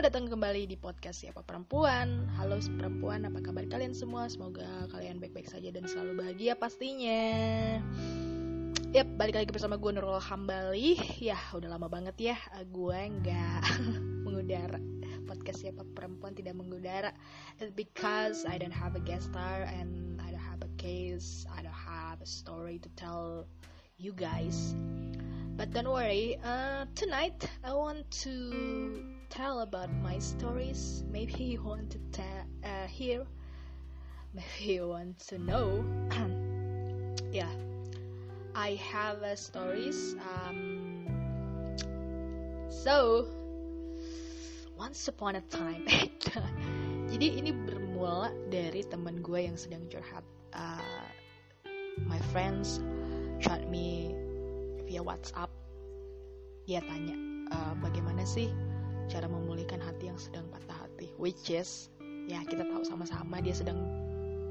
Selamat datang kembali di podcast Siapa Perempuan. Halo perempuan, apa kabar kalian semua? Semoga kalian baik-baik saja dan selalu bahagia pastinya. Yap, balik lagi bersama gue Nurul Hambali. Ya, udah lama banget ya Gue nggak mengudara. Podcast Siapa Perempuan tidak mengudara. It's because I don't have a guest star And I don't have a case. I don't have a story to tell you guys. But don't worry, uh, tonight I want to tell about my stories. Maybe you want to ta- uh, hear, maybe you want to know. yeah, I have uh, stories. Um, so, once upon a time, jadi ini bermula dari teman gue yang sedang curhat. Uh, my friends chat me via WhatsApp dia tanya e, bagaimana sih cara memulihkan hati yang sedang patah hati which is ya kita tahu sama-sama dia sedang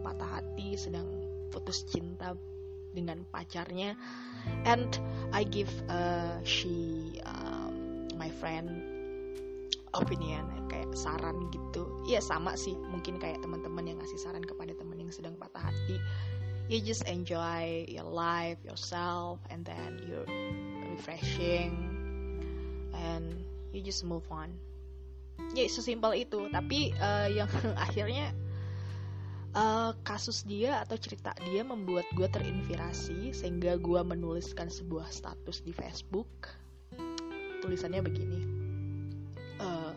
patah hati sedang putus cinta dengan pacarnya. And I give uh, she um, my friend opinion kayak saran gitu. Ya sama sih mungkin kayak teman-teman yang ngasih saran kepada teman yang sedang patah hati. You just enjoy your life yourself and then you refreshing. And you just move on. Ya sesimpel itu. Tapi uh, yang akhirnya uh, kasus dia atau cerita dia membuat gue terinspirasi sehingga gue menuliskan sebuah status di Facebook. Tulisannya begini. Uh,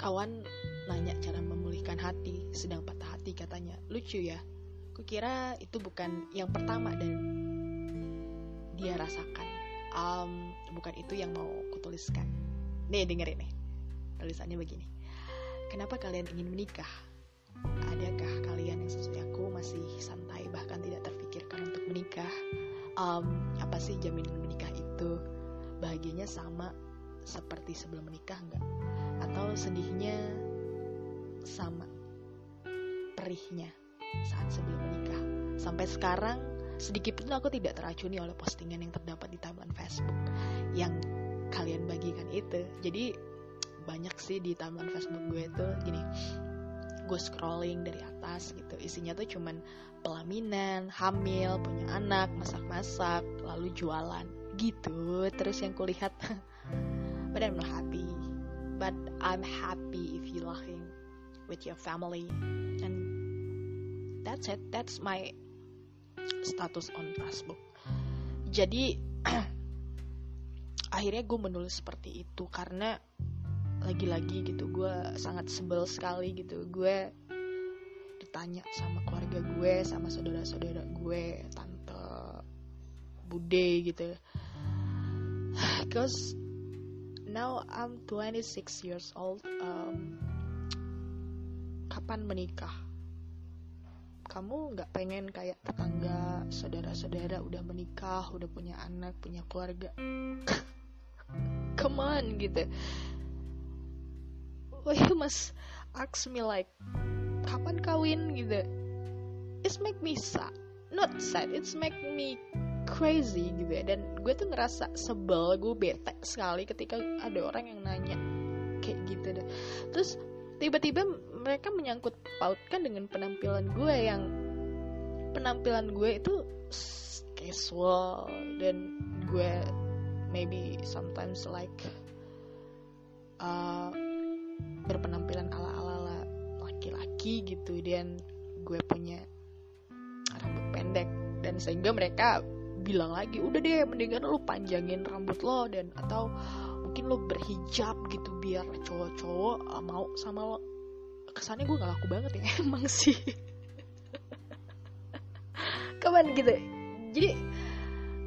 kawan nanya cara memulihkan hati sedang patah hati katanya. Lucu ya. Kukira itu bukan yang pertama dan dia rasakan um, bukan itu yang mau kutuliskan. Nih dengerin nih. Tulisannya begini. Kenapa kalian ingin menikah? Adakah kalian yang sesuai aku masih santai bahkan tidak terpikirkan untuk menikah? Um, apa sih jaminan menikah itu? Bahagianya sama seperti sebelum menikah enggak atau sedihnya sama perihnya saat sebelum menikah? Sampai sekarang sedikit pun aku tidak teracuni oleh postingan yang terdapat di timeline Facebook yang kalian bagikan itu. Jadi banyak sih di timeline Facebook gue itu gini gue scrolling dari atas gitu. Isinya tuh cuman pelaminan hamil punya anak masak-masak lalu jualan gitu. Terus yang kulihat but I'm not happy. But I'm happy if you laughing with your family. And that's it. That's my status on Facebook. Jadi akhirnya gue menulis seperti itu karena lagi-lagi gitu gue sangat sebel sekali gitu. Gue ditanya sama keluarga gue sama saudara-saudara gue tante bude gitu. Cause now I'm 26 years old um, kapan menikah kamu nggak pengen kayak tetangga saudara-saudara udah menikah udah punya anak punya keluarga? Come on gitu. Oh you must ask me like kapan kawin gitu. It's make me sad. Not sad it's make me crazy gitu ya. Dan gue tuh ngerasa sebel gue bete sekali ketika ada orang yang nanya kayak gitu deh. Terus tiba-tiba mereka menyangkut pautkan dengan penampilan gue yang penampilan gue itu casual dan gue maybe sometimes like uh, berpenampilan ala-ala laki-laki gitu dan gue punya rambut pendek dan sehingga mereka bilang lagi udah deh mendingan lu panjangin rambut lo dan atau mungkin lo berhijab gitu biar cowok-cowok uh, mau sama lo kesannya gue gak laku banget ya emang sih. Kapan gitu jadi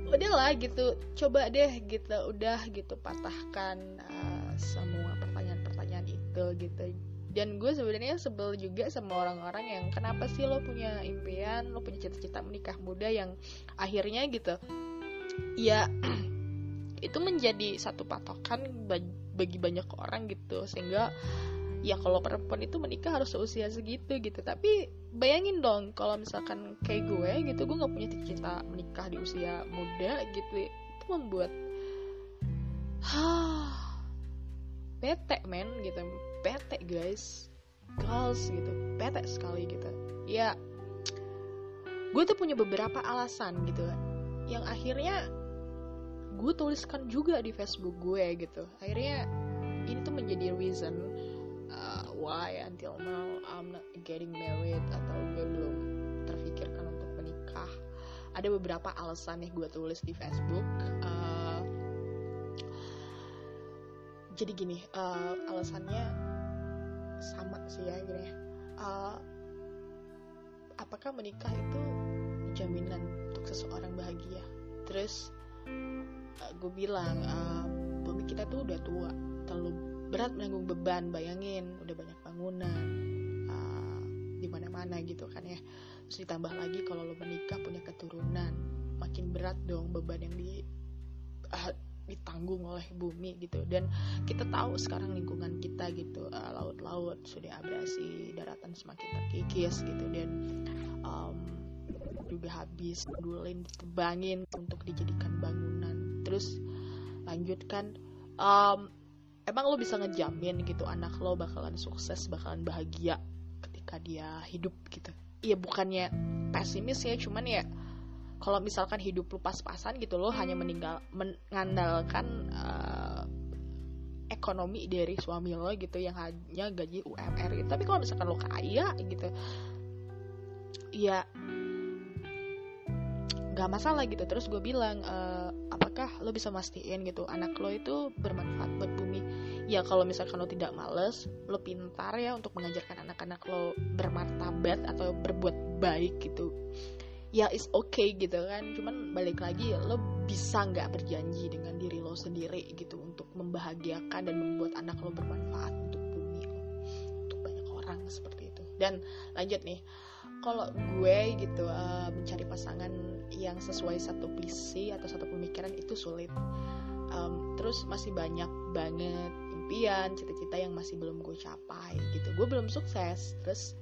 udahlah gitu coba deh gitu udah gitu patahkan uh, semua pertanyaan-pertanyaan itu gitu. Dan gue sebenarnya sebel juga sama orang-orang yang kenapa sih lo punya impian lo punya cita-cita menikah muda yang akhirnya gitu? Ya itu menjadi satu patokan bagi banyak orang gitu. Sehingga ya kalau perempuan itu menikah harus seusia segitu gitu. Tapi bayangin dong kalau misalkan kayak gue gitu gue nggak punya cita-cita menikah di usia muda gitu. Itu membuat bete men gitu. Bete guys. Girls gitu. Bete sekali gitu. Ya gue tuh punya beberapa alasan gitu. Yang akhirnya gue tuliskan juga di Facebook gue gitu. Akhirnya ini tuh menjadi reason uh, why until now I'm not getting married atau gue belum terfikirkan untuk menikah. Ada beberapa alasan yang gue tulis di Facebook. Uh, jadi gini uh, alasannya sama sih ya gini. Uh, apakah menikah itu jaminan untuk seseorang bahagia? Terus uh, gue bilang uh, bumi kita tuh udah tua terlalu berat menanggung beban bayangin udah banyak bangunan uh, di mana-mana gitu kan ya. Terus ditambah lagi kalau lo menikah punya keturunan makin berat dong beban yang di uh, ditanggung oleh bumi gitu. Dan kita tahu sekarang lingkungan kita gitu uh, laut-laut sudah abrasi daratan semakin terkikis gitu. Dan um, juga habis dulin ditebangin untuk dijadikan bangunan. Terus lanjutkan um, emang lo bisa ngejamin gitu anak lo bakalan sukses bakalan bahagia ketika dia hidup gitu iya bukannya pesimis ya cuman ya kalau misalkan hidup lu pas-pasan gitu lo hanya meninggal mengandalkan uh, ekonomi dari suami lo gitu yang hanya gaji UMR gitu. Tapi kalau misalkan lo kaya gitu, ya nggak masalah gitu. Terus gue bilang, e, apakah lo bisa mastiin gitu anak lo itu bermanfaat? Ya kalau misalkan lo tidak males, lo pintar ya untuk mengajarkan anak-anak lo bermartabat atau berbuat baik gitu. Ya is okay gitu kan. Cuman balik lagi lo bisa nggak berjanji dengan diri lo sendiri gitu untuk membahagiakan dan membuat anak lo bermanfaat untuk bumi lo. Untuk banyak orang seperti itu. Dan lanjut nih kalau gue gitu uh, mencari pasangan yang sesuai satu visi atau satu pemikiran itu sulit. Um, terus masih banyak banget impian cita-cita yang masih belum gue capai gitu. Gue belum sukses terus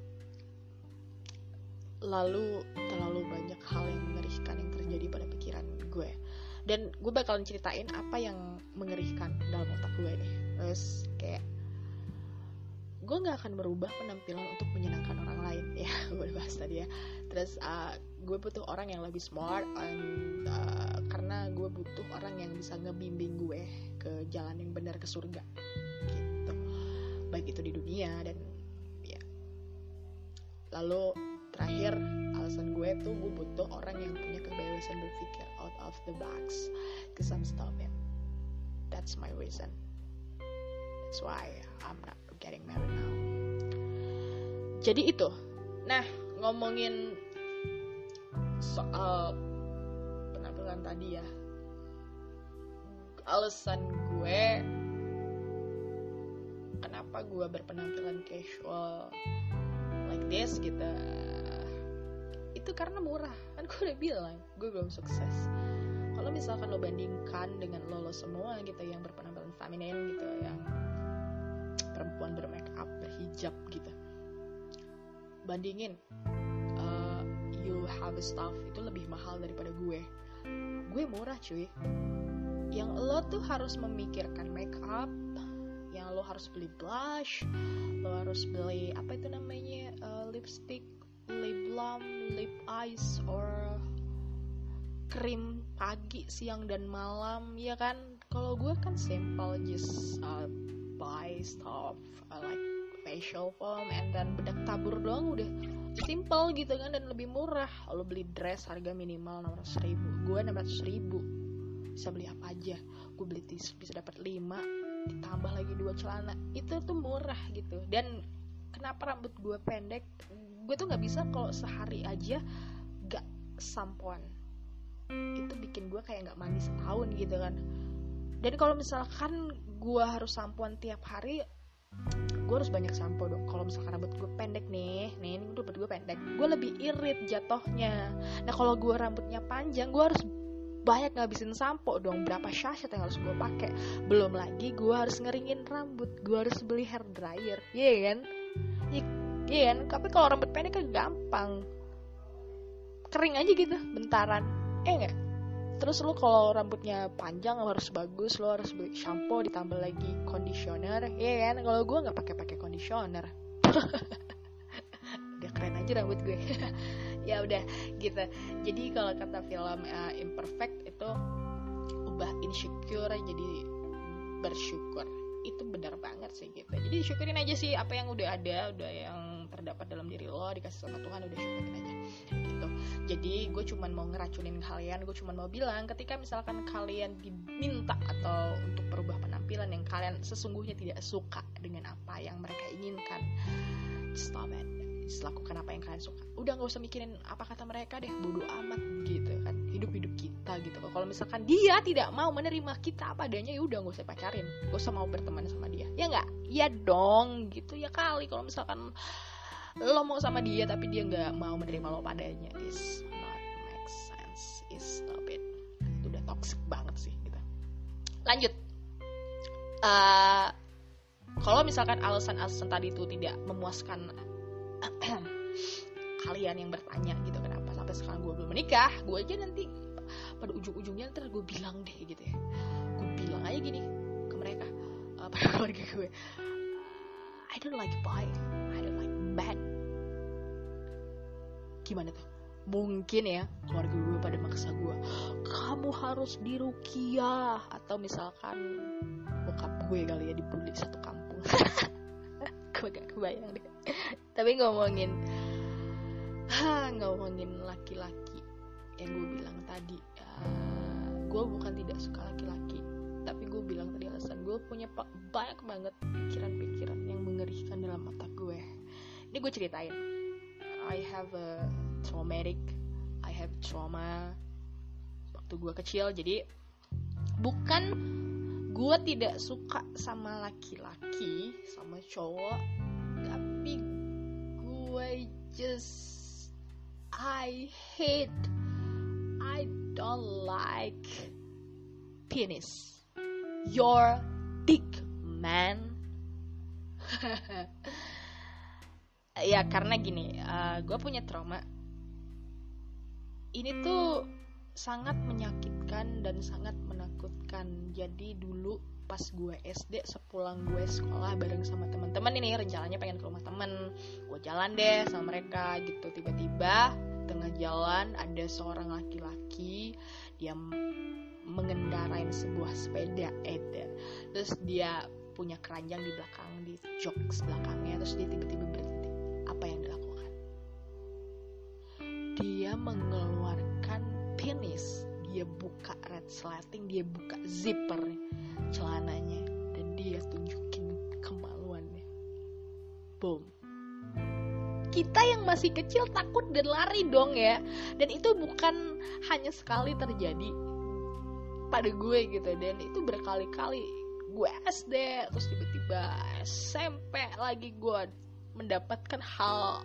lalu terlalu banyak hal yang mengerikan yang terjadi pada pikiran gue. Dan gue bakalan ceritain apa yang mengerikan dalam otak gue nih. Terus kayak gue nggak akan merubah penampilan untuk menyenangkan orang lain. Ya gue bahas tadi ya. Terus uh, gue butuh orang yang lebih smart and, uh, karena gue butuh orang yang bisa ngebimbing gue ke jalan yang benar ke surga gitu. Baik itu di dunia dan ya. Lalu terakhir alasan gue tuh gue butuh orang yang punya kebebasan berpikir out of the box cause I'm stupid that's my reason. That's why I'm not getting married now. Jadi itu. Nah ngomongin soal penampilan tadi ya. Alasan gue kenapa gue berpenampilan casual like this gitu. Itu karena murah. Kan gue udah bilang gue belum sukses. Kalau misalkan lo bandingkan dengan lo lo semua gitu yang berpenampilan feminin gitu yang perempuan bermake up berhijab gitu. Bandingin you have stuff itu lebih mahal daripada gue. Gue murah cuy. Yang lo tuh harus memikirkan make up yang lo harus beli blush lo harus beli apa itu namanya uh, lipstick lip balm, lip eyes, or krim pagi, siang dan malam, ya kan? Kalau gue kan simple, just uh, buy stuff uh, like facial foam and then bedak tabur doang udah simple gitu kan dan lebih murah. Lo beli dress harga minimal 600 ribu, gue 600 ribu. Bisa beli apa aja. Gue beli tisu bisa dapat 5 ditambah lagi dua celana. Itu tuh murah gitu. Dan kenapa rambut gue pendek? Gue tuh nggak bisa kalau sehari aja gak sampoan. Itu bikin gue kayak nggak mandi setahun gitu kan. Dan kalau misalkan gue harus sampoan tiap hari gue harus banyak sampo dong kalau misalkan rambut gue pendek nih nih ini rambut gue pendek gue lebih irit jatohnya nah kalau gue rambutnya panjang gue harus banyak ngabisin sampo dong berapa sachet yang harus gue pakai belum lagi gue harus ngeringin rambut gue harus beli hair dryer iya yeah, kan ya, Iya kan? Tapi kalau rambut pendek kan gampang. Kering aja gitu, bentaran. Eh enggak? Terus lo kalau rambutnya panjang lo harus bagus lo harus beli shampoo ditambah lagi conditioner. Ya kan? Kalau gue nggak pakai pakai conditioner. Udah keren aja rambut gue. Ya udah gitu. Jadi kalau kata film uh, imperfect itu ubah insecure jadi bersyukur. Itu benar banget sih gitu. Jadi syukurin aja sih apa yang udah ada udah yang terdapat dalam diri lo dikasih sama Tuhan udah syukurin aja. Gitu. Jadi gue cuman mau ngeracunin kalian gue cuman mau bilang ketika misalkan kalian diminta atau untuk berubah penampilan yang kalian sesungguhnya tidak suka dengan apa yang mereka inginkan stop it. Just lakukan apa yang kalian suka. Udah nggak usah mikirin apa kata mereka deh bodoh amat gitu kan. Hidup hidup kita gitu. Kalau misalkan dia tidak mau menerima kita apa adanya ya udah nggak usah pacarin. Gak usah mau berteman sama dia. Ya nggak? Ya dong gitu ya kali. Kalau misalkan lo mau sama dia tapi dia nggak mau menerima lo padanya. Is not make sense. Is stop it itu udah toxic banget sih gitu. Lanjut. Uh, kalau misalkan alasan-alasan tadi itu tidak memuaskan kalian yang bertanya gitu kenapa sampai sekarang gue belum menikah gue aja nanti pada ujung-ujungnya ntar gue bilang deh gitu ya. Gue bilang aja gini ke mereka uh, pada keluarga gue I don't like boy. I don't man gimana tuh? Mungkin ya keluarga gue pada maksa gue kamu harus dirukiah. Atau misalkan bokap gue kali ya dibully satu kampung. Gue gak kebayang deh. Tapi ngomongin ngomongin laki-laki yang gue bilang tadi uh, gue bukan tidak suka laki-laki. Tapi gue bilang tadi alasan gue punya banyak banget pikiran-pikiran yang mengerikan dalam mata gue ini gue ceritain. I have a traumatic I have trauma waktu gue kecil. Jadi bukan gue tidak suka sama laki-laki sama cowok tapi gue just I hate I don't like penis. Your dick man ya karena gini uh, gue punya trauma. Ini tuh sangat menyakitkan dan sangat menakutkan. Jadi dulu pas gue SD sepulang gue sekolah bareng sama teman-teman ini rencananya pengen ke rumah temen gue jalan deh sama mereka gitu. Tiba-tiba tengah jalan ada seorang laki-laki dia mengendarai sebuah sepeda Eder terus dia punya keranjang di belakang di jok belakangnya terus dia tiba-tiba dia mengeluarkan penis. Dia buka red slating dia buka zipper celananya. Dan dia tunjukin kemaluannya. Boom. Kita yang masih kecil takut dan lari dong ya. Dan itu bukan hanya sekali terjadi pada gue gitu. Dan itu berkali-kali gue SD terus tiba-tiba SMP lagi gue mendapatkan hal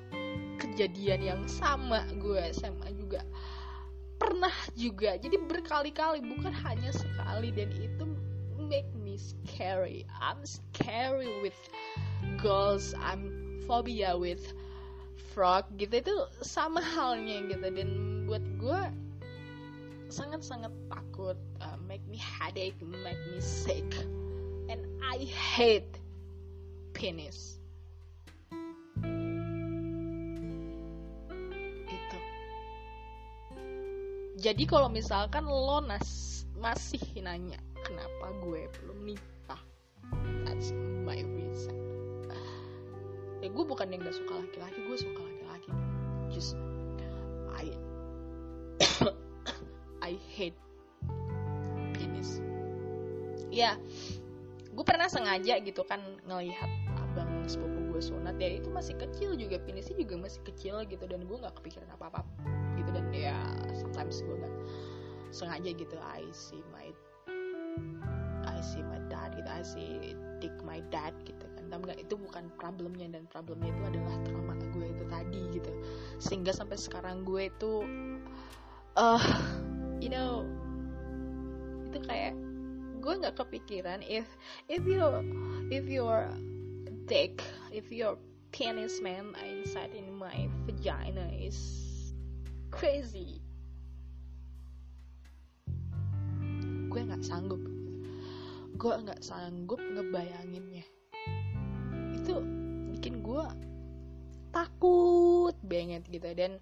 kejadian yang sama gue SMA juga. Pernah juga. Jadi berkali-kali bukan hanya sekali. Dan itu make me scary. I'm scary with girls. I'm phobia with frog gitu. Itu sama halnya gitu. Dan buat gue sangat-sangat takut. Uh, make me headache make me sick. And I hate penis jadi kalau misalkan lo nas masih nanya kenapa gue belum nikah? That's my reason. Ya gue bukan yang gak suka laki-laki gue suka laki-laki. Just I I hate penis. Ya gue pernah sengaja gitu kan ngelihat abang sepupu gue sunat. Ya itu masih kecil juga penisnya juga masih kecil gitu dan gue nggak kepikiran apa apa ya sometimes gue nggak sengaja gitu I see my I see my dad gitu I see dick my dad gitu kan. Tapi itu bukan problemnya dan problemnya itu adalah trauma gue itu tadi gitu. Sehingga sampai sekarang gue itu uh, you know itu kayak gue nggak kepikiran if if you if your dick if your penis man inside in my vagina is crazy. Gue nggak sanggup. Gue nggak sanggup ngebayanginnya. Itu bikin gue takut banget gitu. Dan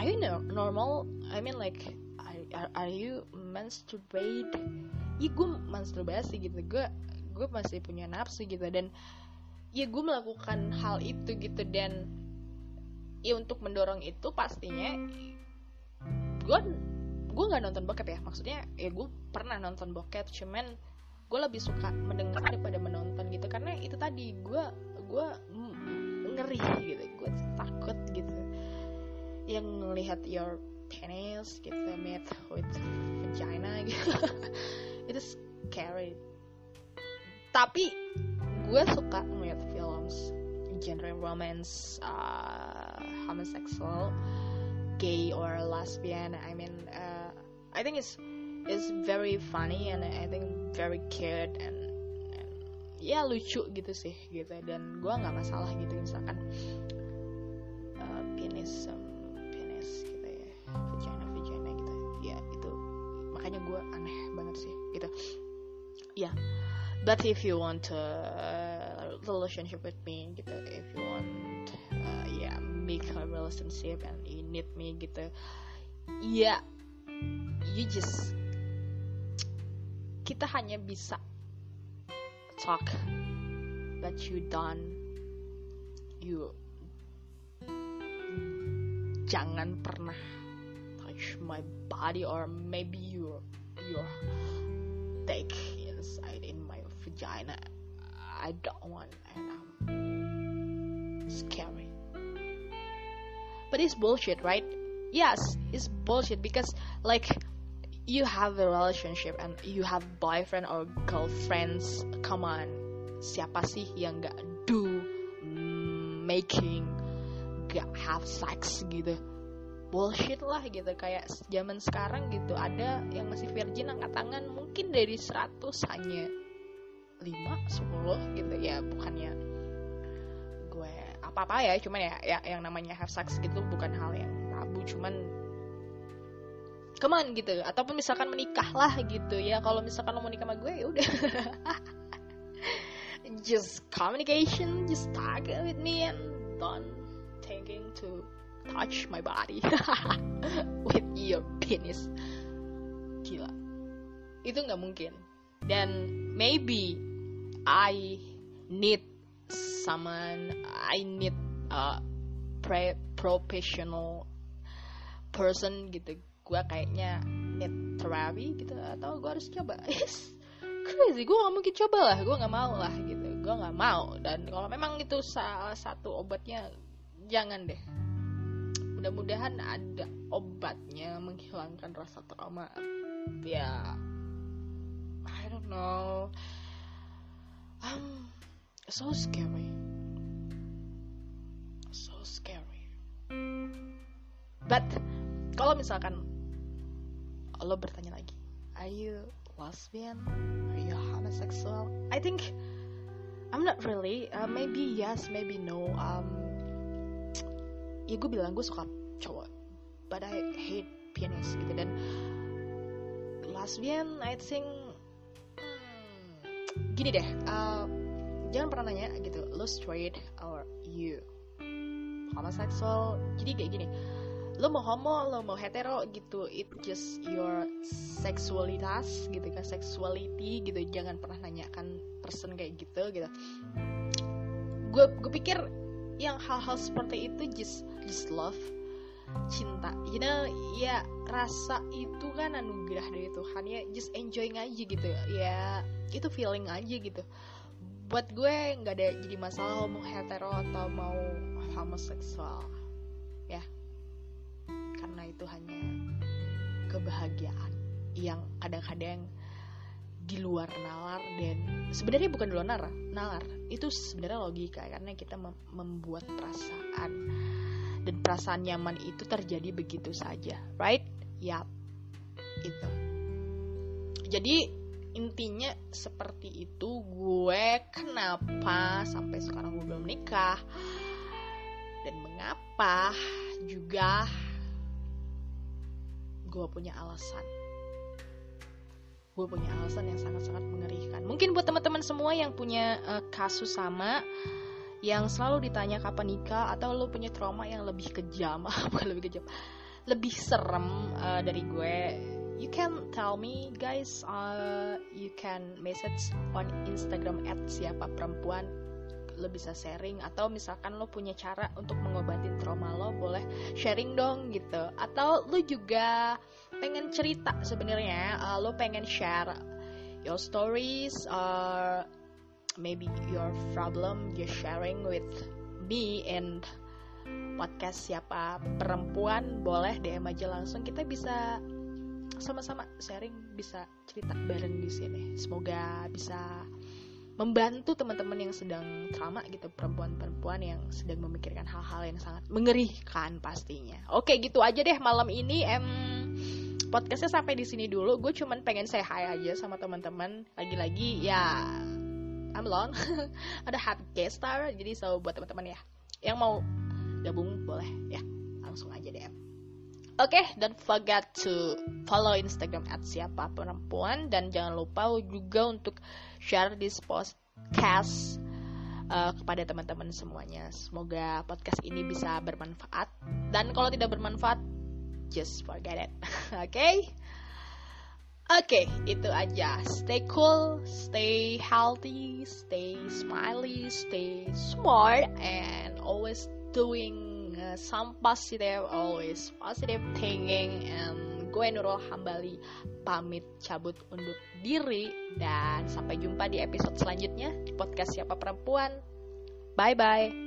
are you normal? I mean like are, are you masturbate? Ya gue masturbasi gitu. Gue gue masih punya nafsu gitu. Dan ya gue melakukan hal itu gitu. Dan ya untuk mendorong itu pastinya gue gue nggak nonton bokep ya. Maksudnya ya gue pernah nonton bokep cuman gue lebih suka mendengar daripada menonton gitu. Karena itu tadi gue gue ngeri gitu. Gue takut gitu. Yang ngelihat your penis gitu met with vagina gitu. Itu scary. Tapi gue suka ngeliat genre romance uh, homosexual gay or lesbian I mean uh, I think it's it's very funny and I think very cute and, and ya lucu gitu sih gitu dan gue nggak masalah gitu misalkan uh, penis um, penis gitu ya vagina vagina gitu ya itu makanya gue aneh banget sih gitu ya yeah. but if you want a uh, relationship with me gitu. If you want uh, yeah make a relationship and you need me gitu. Ya yeah, you just kita hanya bisa talk but you done. You jangan pernah touch my body or maybe your your take inside in my vagina I don't want and I'm scary. But it's bullshit right? Yes it's bullshit because like you have a relationship and you have boyfriend or girlfriends. Come on. Siapa sih yang gak do making gak have sex gitu? Bullshit lah gitu. Kayak zaman sekarang gitu ada yang masih virgin angkat tangan mungkin dari 100 hanya 5 10 gitu ya bukannya gue apa-apa ya cuman ya, ya yang namanya have sex gitu bukan hal yang tabu cuman keman gitu. Ataupun misalkan menikah lah gitu ya kalau misalkan lo mau nikah sama gue ya udah. Just communication just talk with me and don't thinking to touch my body. With your penis. Gila. Itu nggak mungkin dan maybe I need someone I need a pre professional person gitu. Gue kayaknya need therapy gitu atau gue harus coba. Yes. Crazy gue gak mungkin coba lah gue gak mau lah gitu. Gue gak mau. Dan kalau memang itu salah satu obatnya jangan deh. Mudah-mudahan ada obatnya menghilangkan rasa trauma. Ya Know. Um so scary. So scary. But kalau misalkan lo bertanya lagi are you lesbian? Are you homosexual? I think I'm not really. Uh, maybe yes maybe no. Um ya gue bilang gue suka cowok but I hate penis gitu. Dan lesbian I think gini deh uh, jangan pernah nanya gitu lo straight or you? Homosexual jadi kayak gini lo mau homo lo mau hetero gitu it just your seksualitas gitu kan sexuality gitu jangan pernah nanyakan person kayak gitu gitu. Gue gue pikir yang hal-hal seperti itu just just love cinta. You know ya rasa itu kan anugerah dari Tuhan ya. Just enjoying aja gitu. Ya itu feeling aja gitu. Buat gue nggak ada jadi masalah mau hetero atau mau homoseksual ya. Karena itu hanya kebahagiaan yang kadang-kadang di luar nalar dan sebenarnya bukan di luar nalar, nalar. Itu sebenarnya logika karena kita mem membuat perasaan dan perasaan nyaman itu terjadi begitu saja, right? Yap, itu. Jadi intinya seperti itu gue kenapa sampai sekarang gue belum nikah dan mengapa juga gue punya alasan? Gue punya alasan yang sangat-sangat mengerikan. Mungkin buat teman-teman semua yang punya uh, kasus sama yang selalu ditanya kapan nikah atau lo punya trauma yang lebih kejam bukan lebih kejam lebih serem uh, dari gue you can tell me guys uh, you can message on Instagram at siapa perempuan lo bisa sharing atau misalkan lo punya cara untuk mengobatin trauma lo boleh sharing dong gitu. Atau lo juga pengen cerita sebenarnya uh, lo pengen share your stories or maybe your problem just sharing with me and podcast siapa perempuan boleh DM aja langsung. Kita bisa sama-sama sharing bisa cerita bareng di sini. Semoga bisa membantu teman-teman yang sedang trauma gitu perempuan-perempuan yang sedang memikirkan hal-hal yang sangat mengerikan pastinya. Oke gitu aja deh malam ini. Em podcastnya sampai di sini dulu. Gue cuman pengen say hi aja sama teman-teman. Lagi-lagi ya I'm ada happy guest star jadi so buat teman-teman ya yang mau gabung boleh ya langsung aja DM Oke, okay, don't forget to follow Instagram at siapa perempuan dan jangan lupa juga untuk share this podcast uh, kepada teman-teman semuanya. Semoga podcast ini bisa bermanfaat dan kalau tidak bermanfaat, just forget it. Oke? okay? Oke, okay, itu aja. Stay cool, stay healthy, stay smiley, stay smart, and always doing uh, some positive always positive thinking. And gue Nurul Hambali pamit cabut undur diri dan sampai jumpa di episode selanjutnya di podcast siapa perempuan. Bye bye